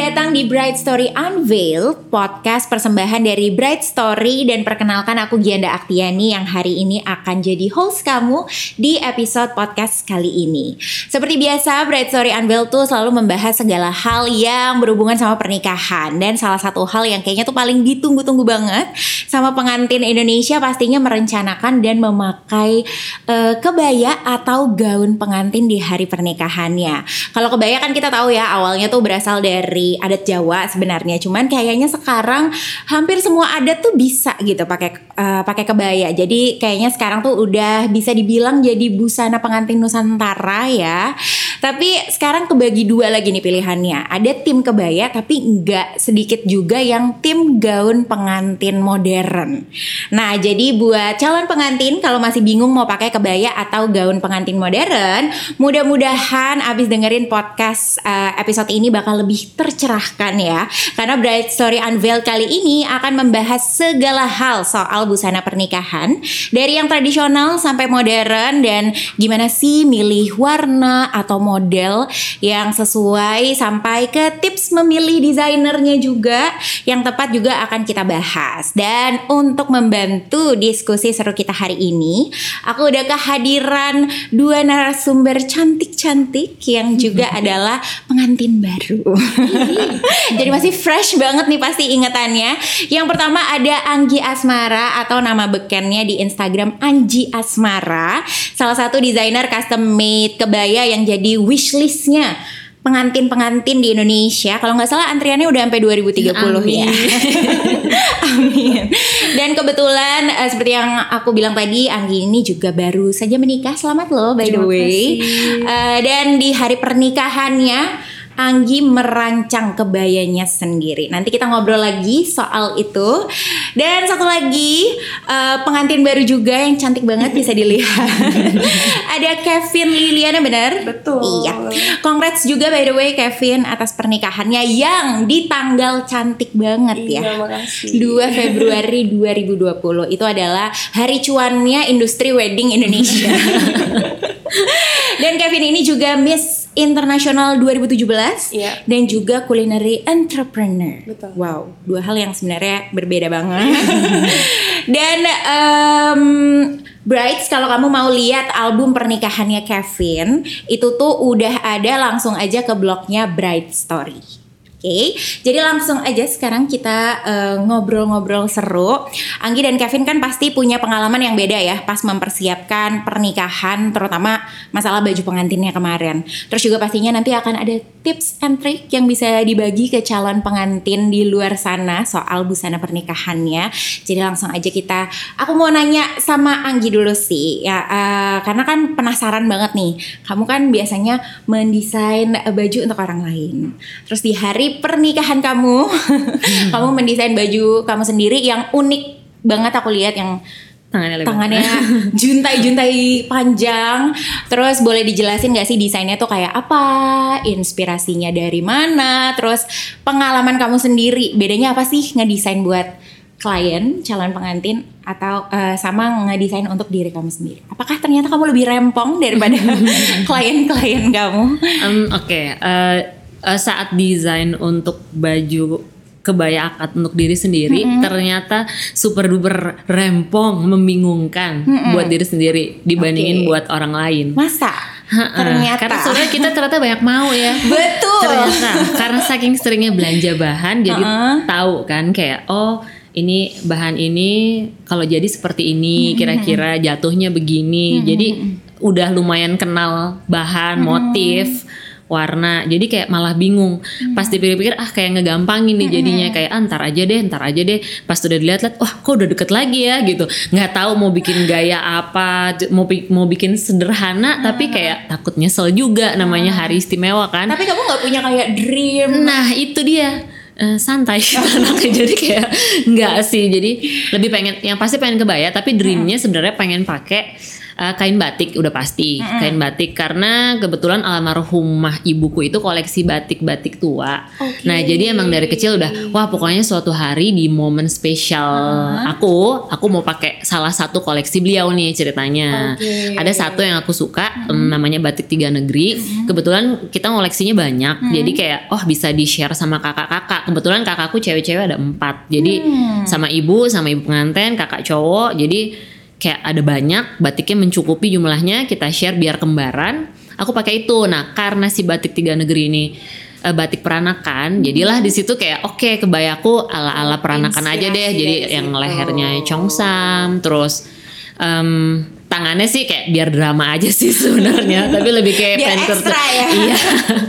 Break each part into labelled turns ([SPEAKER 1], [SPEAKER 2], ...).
[SPEAKER 1] datang di Bright Story Unveiled, podcast persembahan dari Bright Story dan perkenalkan aku Gianda Aktiani yang hari ini akan jadi host kamu di episode podcast kali ini. Seperti biasa, Bright Story Unveiled tuh selalu membahas segala hal yang berhubungan sama pernikahan dan salah satu hal yang kayaknya tuh paling ditunggu-tunggu banget sama pengantin Indonesia pastinya merencanakan dan memakai uh, kebaya atau gaun pengantin di hari pernikahannya. Kalau kebaya kan kita tahu ya awalnya tuh berasal dari adat Jawa sebenarnya. Cuman kayaknya sekarang hampir semua adat tuh bisa gitu pakai uh, pakai kebaya. Jadi kayaknya sekarang tuh udah bisa dibilang jadi busana pengantin Nusantara ya. Tapi sekarang kebagi dua lagi nih pilihannya. Ada tim kebaya tapi enggak sedikit juga yang tim gaun pengantin modern. Nah, jadi buat calon pengantin kalau masih bingung mau pakai kebaya atau gaun pengantin modern, mudah-mudahan abis dengerin podcast uh, episode ini bakal lebih tercerahkan ya. Karena Bright Story Unveiled kali ini akan membahas segala hal soal busana pernikahan dari yang tradisional sampai modern dan gimana sih milih warna atau model yang sesuai sampai ke tips memilih desainernya juga yang tepat juga akan kita bahas. Dan untuk membantu diskusi seru kita hari ini, aku udah kehadiran dua narasumber cantik-cantik yang juga adalah pengantin baru. Jadi masih fresh banget nih pasti ingetannya. Yang pertama ada Anggi Asmara atau nama bekennya di Instagram Anji Asmara, salah satu desainer custom made kebaya yang jadi wishlistnya pengantin-pengantin di Indonesia. Kalau nggak salah antriannya udah sampai 2030 Amin. ya. Amin. Dan kebetulan uh, seperti yang aku bilang tadi, Anggi ini juga baru saja menikah. Selamat loh by the way. Uh, dan di hari pernikahannya Anggi merancang kebayanya sendiri. Nanti kita ngobrol lagi soal itu. Dan satu lagi uh, pengantin baru juga yang cantik banget bisa dilihat. Ada Kevin Liliana benar?
[SPEAKER 2] Betul.
[SPEAKER 1] Iya. Congrats juga by the way Kevin atas pernikahannya yang di tanggal cantik banget
[SPEAKER 2] iya,
[SPEAKER 1] ya.
[SPEAKER 2] Makasih.
[SPEAKER 1] 2 Februari 2020. Itu adalah hari cuannya industri wedding Indonesia. Dan Kevin ini juga Miss Internasional 2017
[SPEAKER 2] Iya.
[SPEAKER 1] dan juga culinary entrepreneur.
[SPEAKER 2] Betul.
[SPEAKER 1] Wow, dua hal yang sebenarnya berbeda banget. dan um, Brights kalau kamu mau lihat album pernikahannya Kevin itu tuh udah ada langsung aja ke blognya Bright Story. Oke, jadi langsung aja sekarang kita uh, ngobrol-ngobrol seru. Anggi dan Kevin kan pasti punya pengalaman yang beda ya pas mempersiapkan pernikahan, terutama masalah baju pengantinnya kemarin. Terus juga pastinya nanti akan ada tips and trick yang bisa dibagi ke calon pengantin di luar sana soal busana pernikahannya. Jadi langsung aja kita, aku mau nanya sama Anggi dulu sih, ya uh, karena kan penasaran banget nih. Kamu kan biasanya mendesain baju untuk orang lain. Terus di hari pernikahan kamu, kamu mendesain baju kamu sendiri yang unik banget aku lihat yang
[SPEAKER 3] tangannya lebar.
[SPEAKER 1] tangannya juntai-juntai panjang. Terus boleh dijelasin gak sih desainnya tuh kayak apa? Inspirasinya dari mana? Terus pengalaman kamu sendiri bedanya apa sih ngedesain buat klien, calon pengantin atau uh, sama ngedesain untuk diri kamu sendiri? Apakah ternyata kamu lebih rempong daripada klien-klien kamu?
[SPEAKER 3] Um, Oke, okay. uh, uh, saat desain untuk baju kebaya akad untuk diri sendiri mm -hmm. ternyata super duper rempong membingungkan mm -hmm. buat diri sendiri dibandingin okay. buat orang lain.
[SPEAKER 1] Masa? ternyata
[SPEAKER 3] karena sebenarnya kita ternyata banyak mau ya
[SPEAKER 1] betul
[SPEAKER 3] ternyata karena saking seringnya belanja bahan jadi uh -uh. tahu kan kayak oh ini bahan ini kalau jadi seperti ini kira-kira jatuhnya begini mm -hmm. jadi udah lumayan kenal bahan mm -hmm. motif warna. Jadi kayak malah bingung. Hmm. pas dipikir-pikir ah kayak ngegampangin nih jadinya. hmm. kayak ah, ntar aja deh ntar aja deh. Pas udah dilihat-lihat wah kok udah deket lagi ya? Gitu. Nggak tahu mau bikin gaya apa mau mau bikin sederhana hmm. tapi kayak takut nyesel juga. Namanya hari istimewa kan?
[SPEAKER 1] Tapi kamu nggak punya kayak dream?
[SPEAKER 3] Nah itu dia. Uh, santai anaknya. Jadi kayak nggak sih. Jadi lebih pengen yang pasti pengen kebaya tapi dreamnya sebenarnya pengen pakai Uh, kain batik udah pasti
[SPEAKER 1] Mm-mm.
[SPEAKER 3] kain batik karena kebetulan almarhumah ibuku itu koleksi batik-batik tua.
[SPEAKER 1] Oke.
[SPEAKER 3] Nah jadi emang dari kecil udah wah pokoknya suatu hari di momen spesial aku aku mau pakai salah satu koleksi beliau nih ceritanya.
[SPEAKER 1] Oke.
[SPEAKER 3] Ada satu yang aku suka em, namanya batik tiga negeri. Kebetulan kita ngoleksinya banyak jadi kayak oh bisa di share sama kakak-kakak. Kebetulan kakakku cewek-cewek ada empat jadi
[SPEAKER 1] Hmm.
[SPEAKER 3] sama ibu sama ibu pengantin kakak cowok jadi kayak ada banyak batiknya mencukupi jumlahnya kita share biar kembaran. Aku pakai itu. Nah karena si batik tiga negeri ini eh, batik peranakan jadilah di situ kayak oke kebayaku ala ala peranakan aja deh.
[SPEAKER 1] Inspirasi
[SPEAKER 3] jadi yang lehernya congsam terus em, tangannya sih kayak biar drama aja sih sebenarnya tapi lebih kayak
[SPEAKER 1] Biar ya.
[SPEAKER 3] iya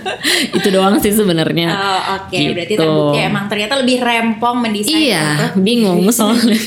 [SPEAKER 3] itu doang sih sebenarnya
[SPEAKER 1] Oh, oke, berarti
[SPEAKER 3] Gitu.
[SPEAKER 1] terbukti emang ternyata lebih rempong mendesain
[SPEAKER 3] iya
[SPEAKER 1] untuk-
[SPEAKER 3] bingung soalnya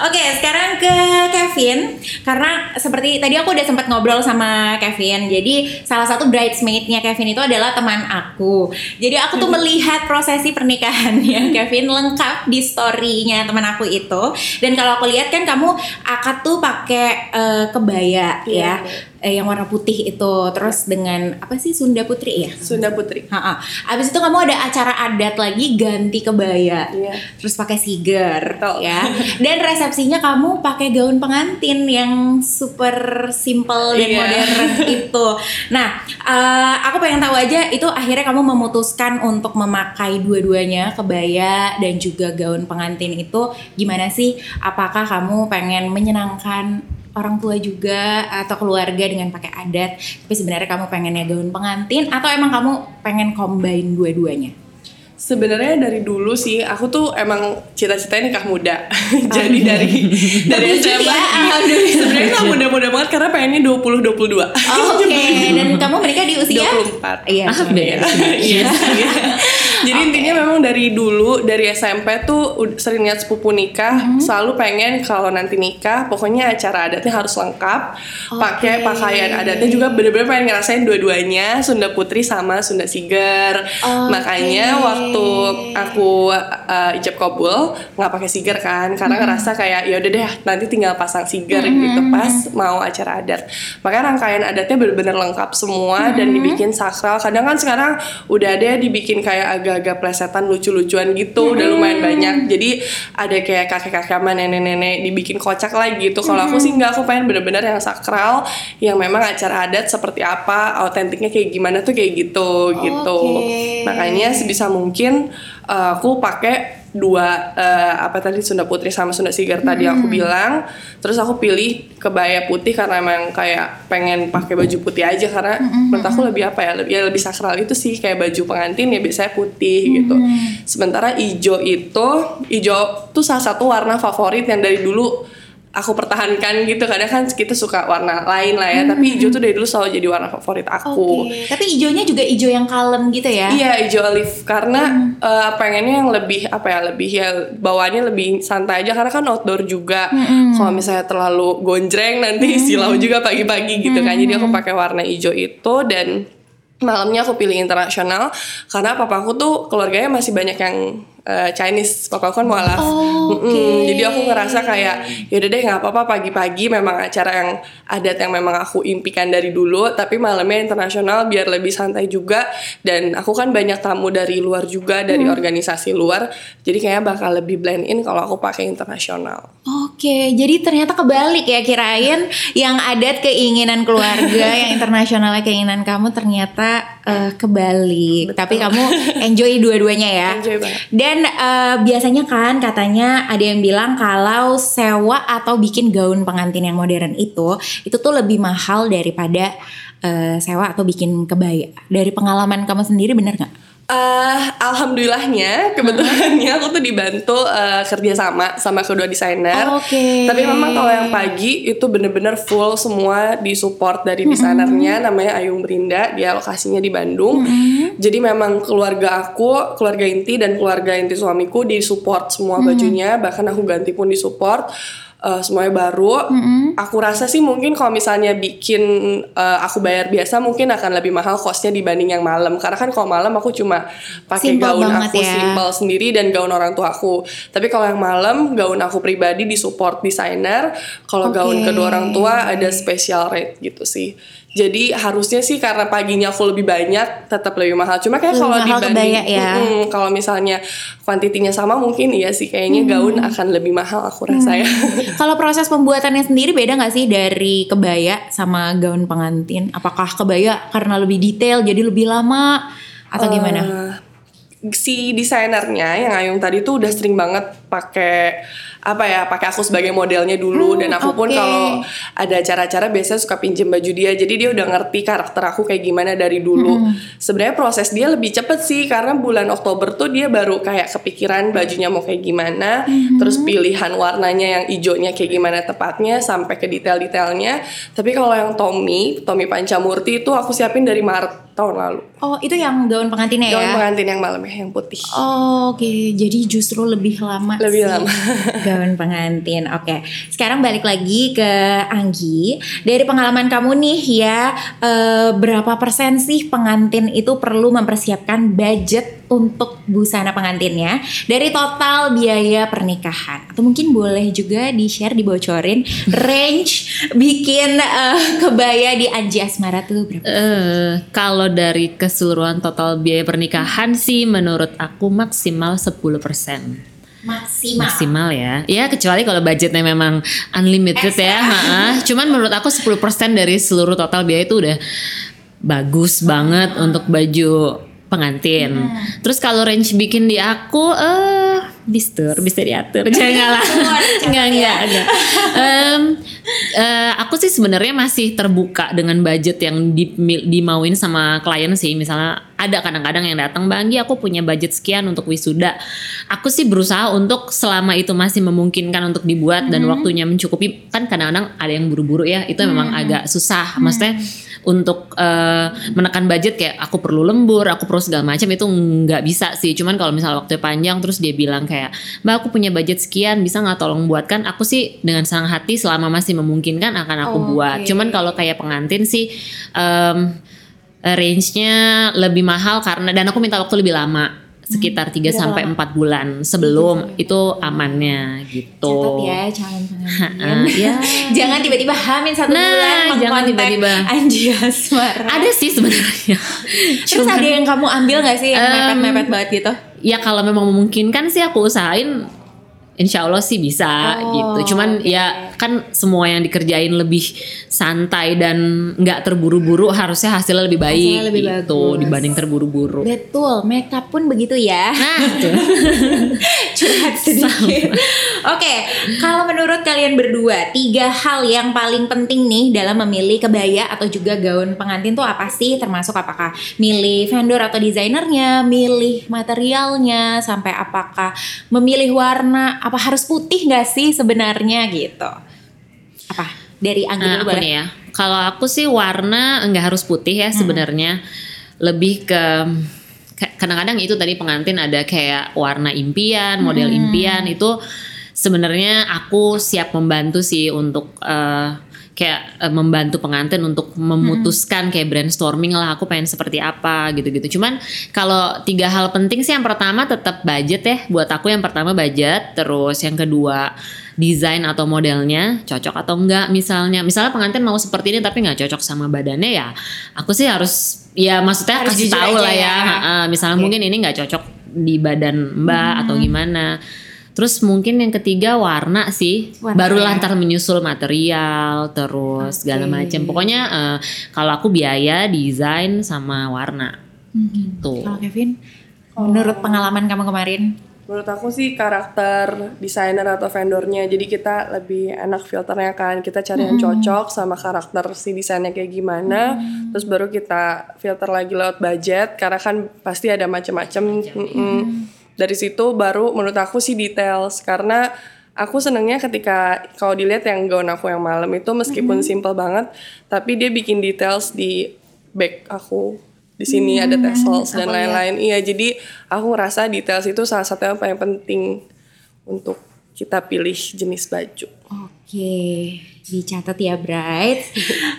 [SPEAKER 1] Oke, sekarang ke Kevin karena seperti tadi aku udah sempat ngobrol sama Kevin. Jadi salah satu bridesmaidnya Kevin itu adalah teman aku. Jadi aku tuh melihat prosesi pernikahannya Kevin lengkap di story-nya teman aku itu. Dan kalau aku lihat kan kamu akad tuh pakai eh, kebaya ya, Eh, yang warna putih itu. Terus dengan apa sih Sunda Putri ya?
[SPEAKER 2] Sunda Putri.
[SPEAKER 1] Ha-ha. Abis itu kamu ada acara adat lagi ganti kebaya,
[SPEAKER 2] Iya.
[SPEAKER 1] terus pakai siger,
[SPEAKER 2] Betul.
[SPEAKER 1] ya. Dan resepsinya kamu pakai gaun pengantin yang super simple dan
[SPEAKER 2] Iya.
[SPEAKER 1] modern itu. Nah, eh, aku pengen tahu aja itu akhirnya kamu memutuskan untuk memakai dua-duanya kebaya dan juga gaun pengantin itu gimana sih? Apakah kamu pengen menyenangkan orang tua juga atau keluarga dengan pakai adat tapi sebenarnya kamu pengennya gaun pengantin atau emang kamu pengen combine dua-duanya
[SPEAKER 2] Sebenarnya dari dulu sih aku tuh emang cita-citanya nikah muda. Jadi dari dari SMA
[SPEAKER 1] ya,
[SPEAKER 2] sebenarnya nggak muda-muda banget karena pengennya 20 22.
[SPEAKER 1] Oh, oke dan kamu menikah di usia
[SPEAKER 2] 24.
[SPEAKER 1] iya
[SPEAKER 3] Ah, beda.
[SPEAKER 2] Iya. Jadi intinya memang dari dulu dari SMP tuh sering lihat sepupu nikah,
[SPEAKER 1] Mm-hmm.
[SPEAKER 2] selalu pengen kalau nanti nikah pokoknya acara adatnya harus lengkap, pakai pakaian adatnya juga bener-bener pengen ngerasain dua-duanya Sunda Putri sama Sunda Siger.
[SPEAKER 1] Oke.
[SPEAKER 2] Makanya waktu aku uh, ijab kabul nggak pakai siger kan, karena
[SPEAKER 1] Mm-hmm.
[SPEAKER 2] ngerasa kayak ya udah deh nanti tinggal pasang siger gitu pas mau acara adat. Makanya rangkaian adatnya bener-bener lengkap semua dan dibikin sakral. Kadang kan sekarang udah ada dibikin kayak agak-agak plesetan lucu-lucuan gitu, udah lumayan banyak. Jadi ada kayak kakek-kakek sama nenek-nenek dibikin kocak lagi gitu. Kalau aku sih nggak, aku pengen bener-bener yang sakral, yang memang acara adat seperti apa, autentiknya kayak gimana tuh kayak gitu gitu.
[SPEAKER 1] Oke.
[SPEAKER 2] Makanya sebisa mungkin uh, aku pakai dua uh, apa tadi Sunda Putri sama Sunda Sigar tadi aku bilang. Terus aku pilih kebaya putih karena emang kayak pengen pakai baju putih aja karena menurut aku lebih apa ya lebih ya lebih sakral itu sih. Kayak baju pengantin ya biasanya putih gitu. Sementara ijo itu ijo tuh salah satu warna favorit yang dari dulu aku pertahankan gitu. Kadang kan kita suka warna lain lah ya. Tapi hijau tuh dari dulu selalu jadi warna favorit aku.
[SPEAKER 1] Oke, tapi hijaunya juga hijau yang kalem gitu ya?
[SPEAKER 2] Iya hijau olive. Karena eh, pengennya yang lebih apa ya lebih ya bawaannya lebih santai aja. Karena kan outdoor juga. Kalau misalnya terlalu gonjreng nanti silau juga pagi-pagi gitu kan. Jadi aku pakai warna hijau itu. Dan malamnya aku pilih internasional. Karena papaku tuh keluarganya masih banyak yang eh, Chinese. Papaku kan mualaf.
[SPEAKER 1] Oh,
[SPEAKER 2] Mm-mm.
[SPEAKER 1] oke.
[SPEAKER 2] Jadi aku ngerasa kayak yaudah deh nggak apa-apa pagi-pagi memang acara yang adat yang memang aku impikan dari dulu tapi malamnya internasional biar lebih santai juga dan aku kan banyak tamu dari luar juga dari
[SPEAKER 1] Hmm.
[SPEAKER 2] organisasi luar jadi kayaknya bakal lebih blend in kalau aku pakai internasional.
[SPEAKER 1] Oke, jadi ternyata kebalik ya kirain yang adat keinginan keluarga, yang internasionalnya keinginan kamu ternyata eh, kebalik. Tapi kamu enjoy dua-duanya ya.
[SPEAKER 2] Enjoy banget.
[SPEAKER 1] Dan eh, biasanya kan katanya ada yang bilang kalau sewa atau bikin gaun pengantin yang modern itu itu tuh lebih mahal daripada eh, sewa atau bikin kebaya. Dari pengalaman kamu sendiri bener nggak?
[SPEAKER 2] Eh, alhamdulillahnya kebetulannya aku tuh dibantu eh, kerja sama sama kedua desainer.
[SPEAKER 1] Oke.
[SPEAKER 2] Tapi memang kalau yang pagi itu bener-bener full semua disupport dari desainernya namanya Ayung Brinda dia lokasinya di Bandung. Jadi memang keluarga aku, keluarga inti dan keluarga inti suamiku disupport semua bajunya bahkan aku ganti pun disupport. Uh, semuanya baru. Aku rasa sih mungkin kalau misalnya bikin uh, aku bayar biasa mungkin akan lebih mahal costnya dibanding yang malam. Karena kan kalau malam aku cuma pakai gaun aku
[SPEAKER 1] ya.
[SPEAKER 2] simple sendiri dan gaun orang tua aku. Tapi kalau yang malam gaun aku pribadi di support desainer. Kalau gaun
[SPEAKER 1] Oke.
[SPEAKER 2] kedua orang tua ada special rate gitu sih. Jadi harusnya sih karena paginya aku lebih banyak tetap lebih mahal. Cuma kayak kalau dibanding
[SPEAKER 1] ya.
[SPEAKER 2] Mm-mm, kalau misalnya kuantitinya sama mungkin iya sih kayaknya
[SPEAKER 1] Hmm.
[SPEAKER 2] gaun akan lebih mahal aku rasa ya.
[SPEAKER 1] Kalau proses pembuatannya sendiri beda nggak sih dari kebaya sama gaun pengantin? Apakah kebaya karena lebih detail jadi lebih lama atau gimana?
[SPEAKER 2] Eh, si desainernya yang Ayung tadi tuh udah sering banget pakai apa ya pakai aku sebagai modelnya dulu
[SPEAKER 1] Hmm,
[SPEAKER 2] dan aku pun
[SPEAKER 1] oke.
[SPEAKER 2] kalau ada acara-acara biasanya suka pinjem baju dia jadi dia udah ngerti karakter aku kayak gimana dari dulu
[SPEAKER 1] Hmm.
[SPEAKER 2] sebenarnya proses dia lebih cepet sih karena bulan Oktober tuh dia baru kayak kepikiran bajunya mau kayak gimana
[SPEAKER 1] Hmm.
[SPEAKER 2] terus pilihan warnanya yang hijaunya kayak gimana tepatnya sampai ke detail-detailnya tapi kalau yang Tommy Tommy Pancamurti itu aku siapin dari Maret tahun lalu
[SPEAKER 1] Oh itu yang gaun pengantinnya
[SPEAKER 2] gaun
[SPEAKER 1] ya?
[SPEAKER 2] pengantin yang malam ya yang putih
[SPEAKER 1] Oh, Oke, jadi justru lebih lama
[SPEAKER 2] Lebih lama.
[SPEAKER 1] gaun pengantin. Oke, sekarang balik lagi ke Anggi. Dari pengalaman kamu nih ya, eh, berapa persen sih pengantin itu perlu mempersiapkan budget untuk busana pengantinnya dari total biaya pernikahan? Atau mungkin boleh juga di share, dibocorin range bikin eh, kebaya di Anji Asmara tuh berapa?
[SPEAKER 3] Eh, kalau dari keseluruhan total biaya pernikahan sih menurut aku maksimal 10%.
[SPEAKER 1] Maksimal.
[SPEAKER 3] Maksimal ya. Ya kecuali kalau budgetnya memang unlimited ya. ha-ha. Cuman menurut aku 10% dari seluruh total biaya itu udah bagus banget untuk baju pengantin. Terus kalau range bikin di aku eh bistur, bisa diatur. Jangan lah. Enggak, enggak, enggak. Em, eh, aku sih sebenarnya masih terbuka dengan budget yang di, dimauin sama klien sih. Misalnya ada kadang-kadang yang datang, Bang Anggi aku punya budget sekian untuk wisuda. Aku sih berusaha untuk selama itu masih memungkinkan untuk dibuat dan waktunya mencukupi. Kan kadang-kadang ada yang buru-buru ya, itu memang agak susah. Maksudnya untuk eh, menekan budget kayak aku perlu lembur, aku perlu segala macam itu nggak bisa sih. Cuman kalau misalnya waktu panjang terus dia bilang kayak, Mbak aku punya budget sekian, bisa nggak tolong buatkan? Aku sih dengan senang hati selama masih memungkinkan akan aku
[SPEAKER 1] Oke.
[SPEAKER 3] buat. Cuman kalau kayak pengantin sih em, range-nya lebih mahal karena dan aku minta waktu lebih lama sekitar 3
[SPEAKER 1] berapa
[SPEAKER 3] sampai
[SPEAKER 1] lama?
[SPEAKER 3] 4 bulan sebelum itu amannya gitu.
[SPEAKER 1] Catat ya calon pengantin.
[SPEAKER 3] Ya.
[SPEAKER 1] jangan tiba-tiba hamil satu
[SPEAKER 3] Nah,
[SPEAKER 1] bulan
[SPEAKER 3] jangan tiba-tiba.
[SPEAKER 1] Anji Asmara.
[SPEAKER 3] Ada sih sebenarnya.
[SPEAKER 1] Terus ada yang kamu ambil gak sih yang
[SPEAKER 3] Em,
[SPEAKER 1] mepet-mepet banget gitu?
[SPEAKER 3] ya kalau memang memungkinkan sih aku usahain Insya Allah sih bisa
[SPEAKER 1] Oh,
[SPEAKER 3] gitu. Cuman ya kan semua yang dikerjain lebih santai dan nggak terburu-buru harusnya hasilnya lebih baik
[SPEAKER 1] Hasilnya lebih
[SPEAKER 3] gitu
[SPEAKER 1] bagus.
[SPEAKER 3] dibanding terburu-buru.
[SPEAKER 1] Betul, makeup pun begitu ya.
[SPEAKER 3] Nah.
[SPEAKER 1] Curhat sedikit. Oke, kalau menurut kalian berdua, tiga hal yang paling penting nih dalam memilih kebaya atau juga gaun pengantin tuh apa sih? Termasuk apakah milih vendor atau desainernya, milih materialnya, sampai apakah memilih warna, apa harus putih nggak sih sebenarnya gitu? Apa? Dari Anggi
[SPEAKER 3] Nah,
[SPEAKER 1] boleh?
[SPEAKER 3] nih ya. Kalau aku sih warna nggak harus putih ya sebenarnya. Lebih ke kadang-kadang itu tadi pengantin ada kayak warna impian, model impian itu sebenarnya aku siap membantu sih untuk eh, kayak eh, membantu pengantin untuk memutuskan kayak brainstorming lah aku pengen seperti apa gitu-gitu. Cuman kalau tiga hal penting sih yang pertama tetap budget ya. Buat aku yang pertama budget, terus yang kedua desain atau modelnya cocok atau enggak misalnya misalnya pengantin mau seperti ini tapi nggak cocok sama badannya ya aku sih harus ya maksudnya
[SPEAKER 1] Harus
[SPEAKER 3] kasih tahu lah ya,
[SPEAKER 1] ya.
[SPEAKER 3] Ha-ha. misalnya
[SPEAKER 1] Oke.
[SPEAKER 3] mungkin ini nggak cocok di badan mbak atau gimana terus mungkin yang ketiga warna sih
[SPEAKER 1] Warna
[SPEAKER 3] barulah
[SPEAKER 1] ya.
[SPEAKER 3] menyusul material terus segala
[SPEAKER 1] Oke.
[SPEAKER 3] macam pokoknya eh, kalau aku biaya desain sama warna gitu
[SPEAKER 1] Kalau Kevin, menurut pengalaman kamu kemarin,
[SPEAKER 2] Menurut aku sih karakter desainer atau vendornya. Jadi kita lebih enak filternya kan. Kita cari yang cocok sama karakter si desainnya kayak gimana. Terus baru kita filter lagi lewat budget. Karena kan pasti ada macam-macam. Mm-mm. Dari situ baru menurut aku sih details. Karena aku senengnya ketika kalau dilihat yang gaun aku yang malam itu meskipun simple banget. Tapi dia bikin details di back aku di sini ada tassels dan lain-lain. Iya, jadi aku ngerasa details itu salah satu yang paling penting untuk kita pilih jenis baju.
[SPEAKER 1] oke Oke, dicatat ya Bright.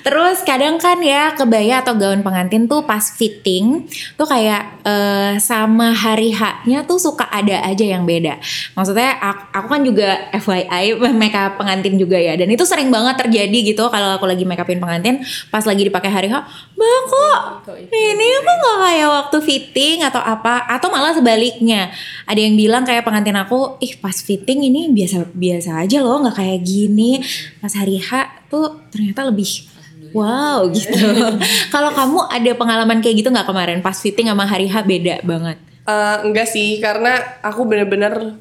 [SPEAKER 1] Terus kadang kan ya kebaya atau gaun pengantin tuh pas fitting tuh kayak eh, sama hari H-nya tuh suka ada aja yang beda. Maksudnya aku, aku kan juga FYI makeup pengantin juga ya dan itu sering banget terjadi gitu kalau aku lagi makeupin pengantin pas lagi dipakai hari H, "Mbak kok ini apa nggak kayak waktu fitting atau apa?" Atau malah sebaliknya. Ada yang bilang kayak pengantin aku, "Ih, pas fitting ini biasa biasa aja loh, nggak kayak gini." Pas hari H tuh ternyata lebih wow gitu. Kalau kamu ada pengalaman kayak gitu nggak kemarin pas fitting sama hari H beda banget?
[SPEAKER 2] Eh, enggak sih, karena aku bener-bener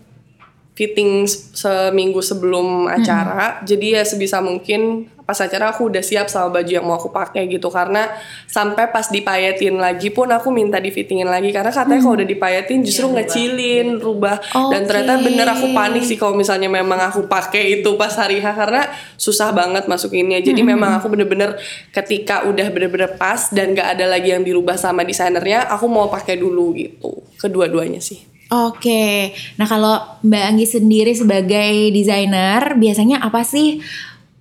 [SPEAKER 2] fitting se- seminggu sebelum acara. Jadi ya sebisa mungkin pas acara aku udah siap sama baju yang mau aku pakai gitu. Karena sampai pas dipayetin lagi pun aku minta di fittingin lagi karena katanya kalau udah dipayetin justru ngecilin, rubah. Dan ternyata bener aku panik sih kalau misalnya memang aku pakai itu pas hari H karena susah banget masukinnya. Jadi memang aku bener-bener ketika udah bener-bener pas dan gak ada lagi yang dirubah sama desainernya, aku mau pakai dulu gitu. Kedua-duanya sih.
[SPEAKER 1] Oke, nah kalau Mbak Anggi sendiri sebagai desainer biasanya apa sih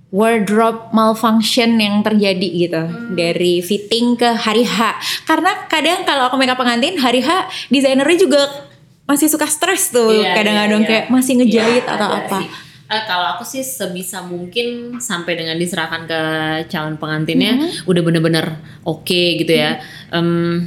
[SPEAKER 1] wardrobe malfunction yang terjadi gitu dari fitting ke hari H? Karena kadang kalau aku makeup pengantin hari H desainernya juga masih suka stres tuh
[SPEAKER 3] Iya,
[SPEAKER 1] kadang-kadang
[SPEAKER 3] iya, iya.
[SPEAKER 1] kayak masih ngejahit
[SPEAKER 3] Iya,
[SPEAKER 1] atau apa.
[SPEAKER 3] sih. Eh, kalau aku sih sebisa mungkin sampai dengan diserahkan ke calon pengantinnya
[SPEAKER 1] Mm-hmm.
[SPEAKER 3] udah bener-bener oke gitu ya. Em,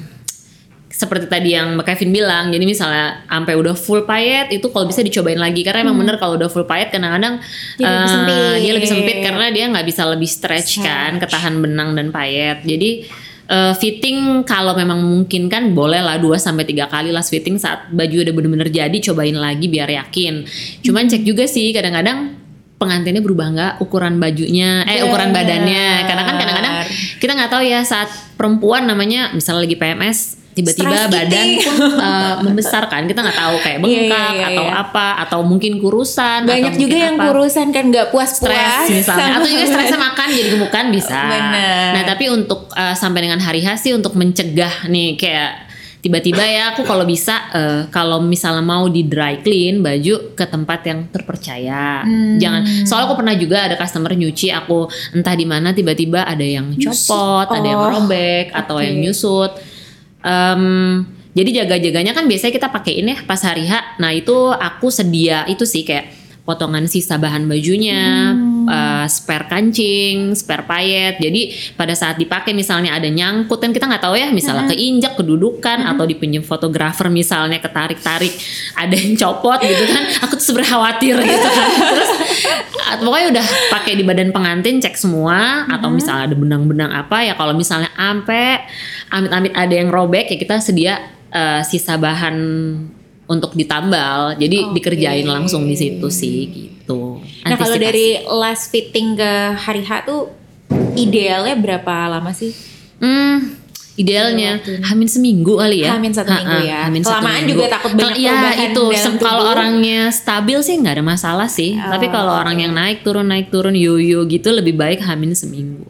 [SPEAKER 3] seperti tadi yang Mbak Kevin bilang, jadi misalnya sampai udah full payet itu kalau bisa dicobain lagi karena emang bener kalau udah full payet kadang-kadang
[SPEAKER 1] Dia lebih sempit.
[SPEAKER 3] dia lebih sempit karena dia nggak bisa lebih stretch kan, ketahan benang dan payet. Jadi eh, fitting kalau memang mungkin kan boleh lah 2 sampai tiga kali last fitting saat baju udah bener-bener jadi cobain lagi biar yakin. Cuman cek juga sih kadang-kadang pengantinnya berubah nggak ukuran bajunya eh ukuran badannya karena kan kadang-kadang kita nggak tahu ya saat perempuan namanya misalnya lagi PMS tiba-tiba
[SPEAKER 1] Stress
[SPEAKER 3] badan pun uh, membesar kan kita nggak tahu kayak
[SPEAKER 1] Iya,
[SPEAKER 3] bengkak
[SPEAKER 1] iya, iya,
[SPEAKER 3] atau
[SPEAKER 1] iya.
[SPEAKER 3] apa atau mungkin kurusan
[SPEAKER 1] Banyak juga yang
[SPEAKER 3] apa.
[SPEAKER 1] kurusan kan nggak puas-puas.
[SPEAKER 3] Stres misalnya. Atau juga stresnya makan jadi gemukan bisa.
[SPEAKER 1] Bener.
[SPEAKER 3] nah tapi untuk uh, sampai dengan hari H sih untuk mencegah nih kayak tiba-tiba ya aku kalau bisa uh, kalau misalnya mau di dry clean baju ke tempat yang terpercaya.
[SPEAKER 1] Hmm.
[SPEAKER 3] jangan. Soalnya aku pernah juga ada customer nyuci aku entah di mana tiba-tiba ada yang copot ada yang
[SPEAKER 1] Oh,
[SPEAKER 3] robek atau yang nyusut Em, jadi jaga-jaganya kan biasanya kita pakein ya pas hari H. Nah itu aku sedia itu sih kayak potongan sisa bahan bajunya, eh, spare kancing, spare payet. Jadi pada saat dipakai misalnya ada nyangkut kan kita nggak tahu ya, misalnya keinjak, kedudukan atau dipinjam fotografer misalnya ketarik-tarik, ada yang copot gitu kan. Aku tuh sebenarnya khawatir gitu kan. Terus ah, pokoknya udah pakai di badan pengantin cek semua atau misalnya ada benang-benang apa ya kalau misalnya ampe amit-amit ada yang robek ya kita sedia eh, sisa bahan untuk ditambal. Jadi
[SPEAKER 1] Oke.
[SPEAKER 3] dikerjain langsung di situ sih gitu.
[SPEAKER 1] Nah kalau dari last fitting ke hari H tuh idealnya berapa lama sih?
[SPEAKER 3] Hmm, idealnya hamin seminggu kali ya.
[SPEAKER 1] Hamin satu
[SPEAKER 3] Ha-ha,
[SPEAKER 1] minggu ya.
[SPEAKER 3] hamin
[SPEAKER 1] Kelamaan
[SPEAKER 3] minggu.
[SPEAKER 1] juga takut banyak
[SPEAKER 3] Iya,
[SPEAKER 1] perubahan
[SPEAKER 3] itu. Kalau orangnya stabil sih nggak ada masalah sih. Tapi
[SPEAKER 1] Oh,
[SPEAKER 3] kalau orang yang naik turun naik turun yoyo gitu lebih baik hamin seminggu.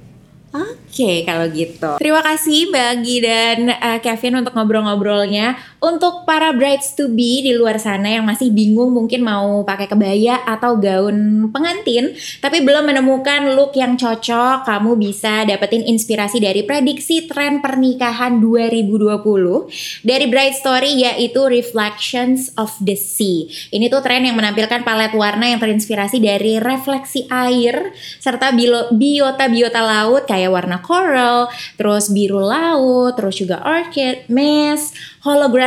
[SPEAKER 1] Oke kalau gitu. Terima kasih Mbak dan uh, Kevin untuk ngobrol-ngobrolnya. Untuk para brides to be di luar sana yang masih bingung mungkin mau pakai kebaya atau gaun pengantin, tapi belum menemukan look yang cocok, kamu bisa dapetin inspirasi dari prediksi tren pernikahan 2020 dari Bride Story yaitu Reflections of the Sea. Ini tuh tren yang menampilkan palet warna yang terinspirasi dari refleksi air serta biota-biota laut kayak warna coral, terus biru laut, terus juga orchid, mist,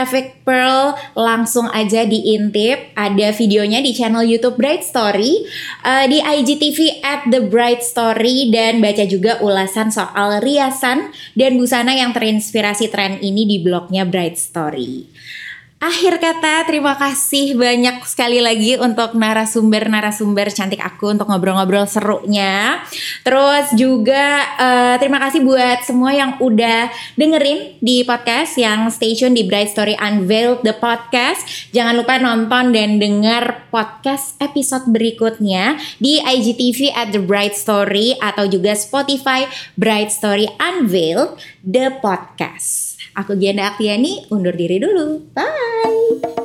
[SPEAKER 1] holographic pearl. Langsung aja diintip, ada videonya di channel YouTube Bright Story, eh, di IGTV at The Bright Story dan baca juga ulasan soal riasan dan busana yang terinspirasi tren ini di blognya Bright Story. Akhir kata, terima kasih banyak sekali lagi untuk narasumber-narasumber cantik aku untuk ngobrol-ngobrol serunya. Terus juga eh, terima kasih buat semua yang udah dengerin di podcast yang stay tune di Bright Story Unveiled the podcast. Jangan lupa nonton dan dengar podcast episode berikutnya di IGTV at The Bright Story atau juga Spotify Bright Story Unveiled the podcast. Aku Gianda Aktiani undur diri dulu. Bye.